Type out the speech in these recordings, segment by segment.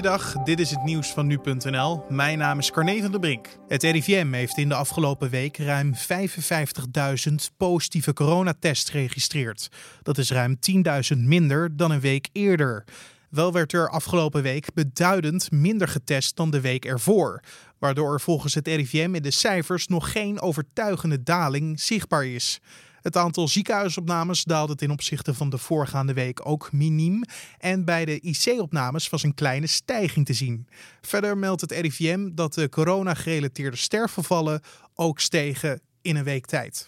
Goeiedag, dit is het nieuws van nu.nl. Mijn naam is Carne van der Brink. Het RIVM heeft in de afgelopen week ruim 55.000 positieve coronatests geregistreerd. Dat is ruim 10.000 minder dan een week eerder. Wel werd er afgelopen week beduidend minder getest dan de week ervoor, waardoor er volgens het RIVM in de cijfers nog geen overtuigende daling zichtbaar is. Het aantal ziekenhuisopnames daalde ten opzichte van de voorgaande week ook miniem. En bij de IC-opnames was een kleine stijging te zien. Verder meldt het RIVM dat de corona-gerelateerde sterfgevallen ook stegen in een week tijd.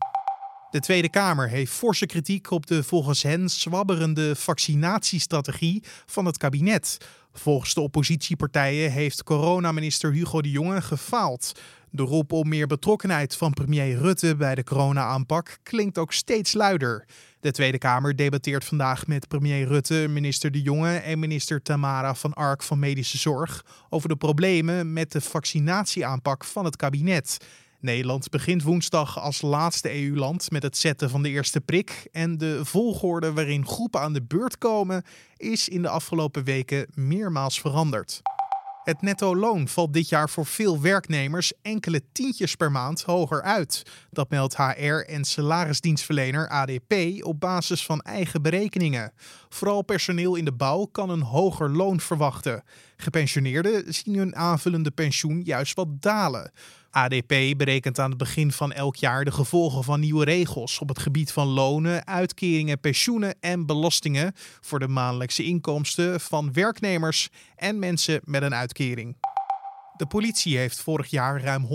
De Tweede Kamer heeft forse kritiek op de volgens hen zwabberende vaccinatiestrategie van het kabinet. Volgens de oppositiepartijen heeft coronaminister Hugo de Jonge gefaald. De roep om meer betrokkenheid van premier Rutte bij de corona-aanpak klinkt ook steeds luider. De Tweede Kamer debatteert vandaag met premier Rutte, minister De Jonge en minister Tamara van Ark van Medische Zorg over de problemen met de vaccinatieaanpak van het kabinet. Nederland begint woensdag als laatste EU-land met het zetten van de eerste prik. En de volgorde waarin groepen aan de beurt komen is in de afgelopen weken meermaals veranderd. Het netto loon valt dit jaar voor veel werknemers enkele tientjes per maand hoger uit. Dat meldt HR en salarisdienstverlener ADP op basis van eigen berekeningen. Vooral personeel in de bouw kan een hoger loon verwachten. Gepensioneerden zien hun aanvullende pensioen juist wat dalen. ADP berekent aan het begin van elk jaar de gevolgen van nieuwe regels op het gebied van lonen, uitkeringen, pensioenen en belastingen voor de maandelijkse inkomsten van werknemers en mensen met een uitkering. De politie heeft vorig jaar ruim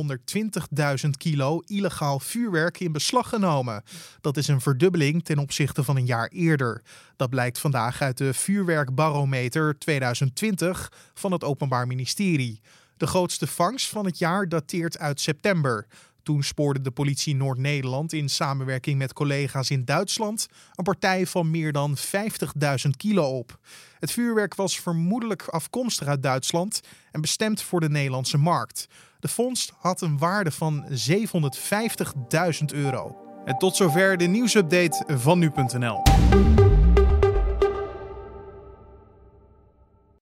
120.000 kilo illegaal vuurwerk in beslag genomen. Dat is een verdubbeling ten opzichte van een jaar eerder. Dat blijkt vandaag uit de Vuurwerkbarometer 2020 van het Openbaar Ministerie. De grootste vangst van het jaar dateert uit september. Toen spoorde de politie Noord-Nederland in samenwerking met collega's in Duitsland een partij van meer dan 50.000 kilo op. Het vuurwerk was vermoedelijk afkomstig uit Duitsland en bestemd voor de Nederlandse markt. De vondst had een waarde van 750.000 euro. En tot zover de nieuwsupdate van nu.nl.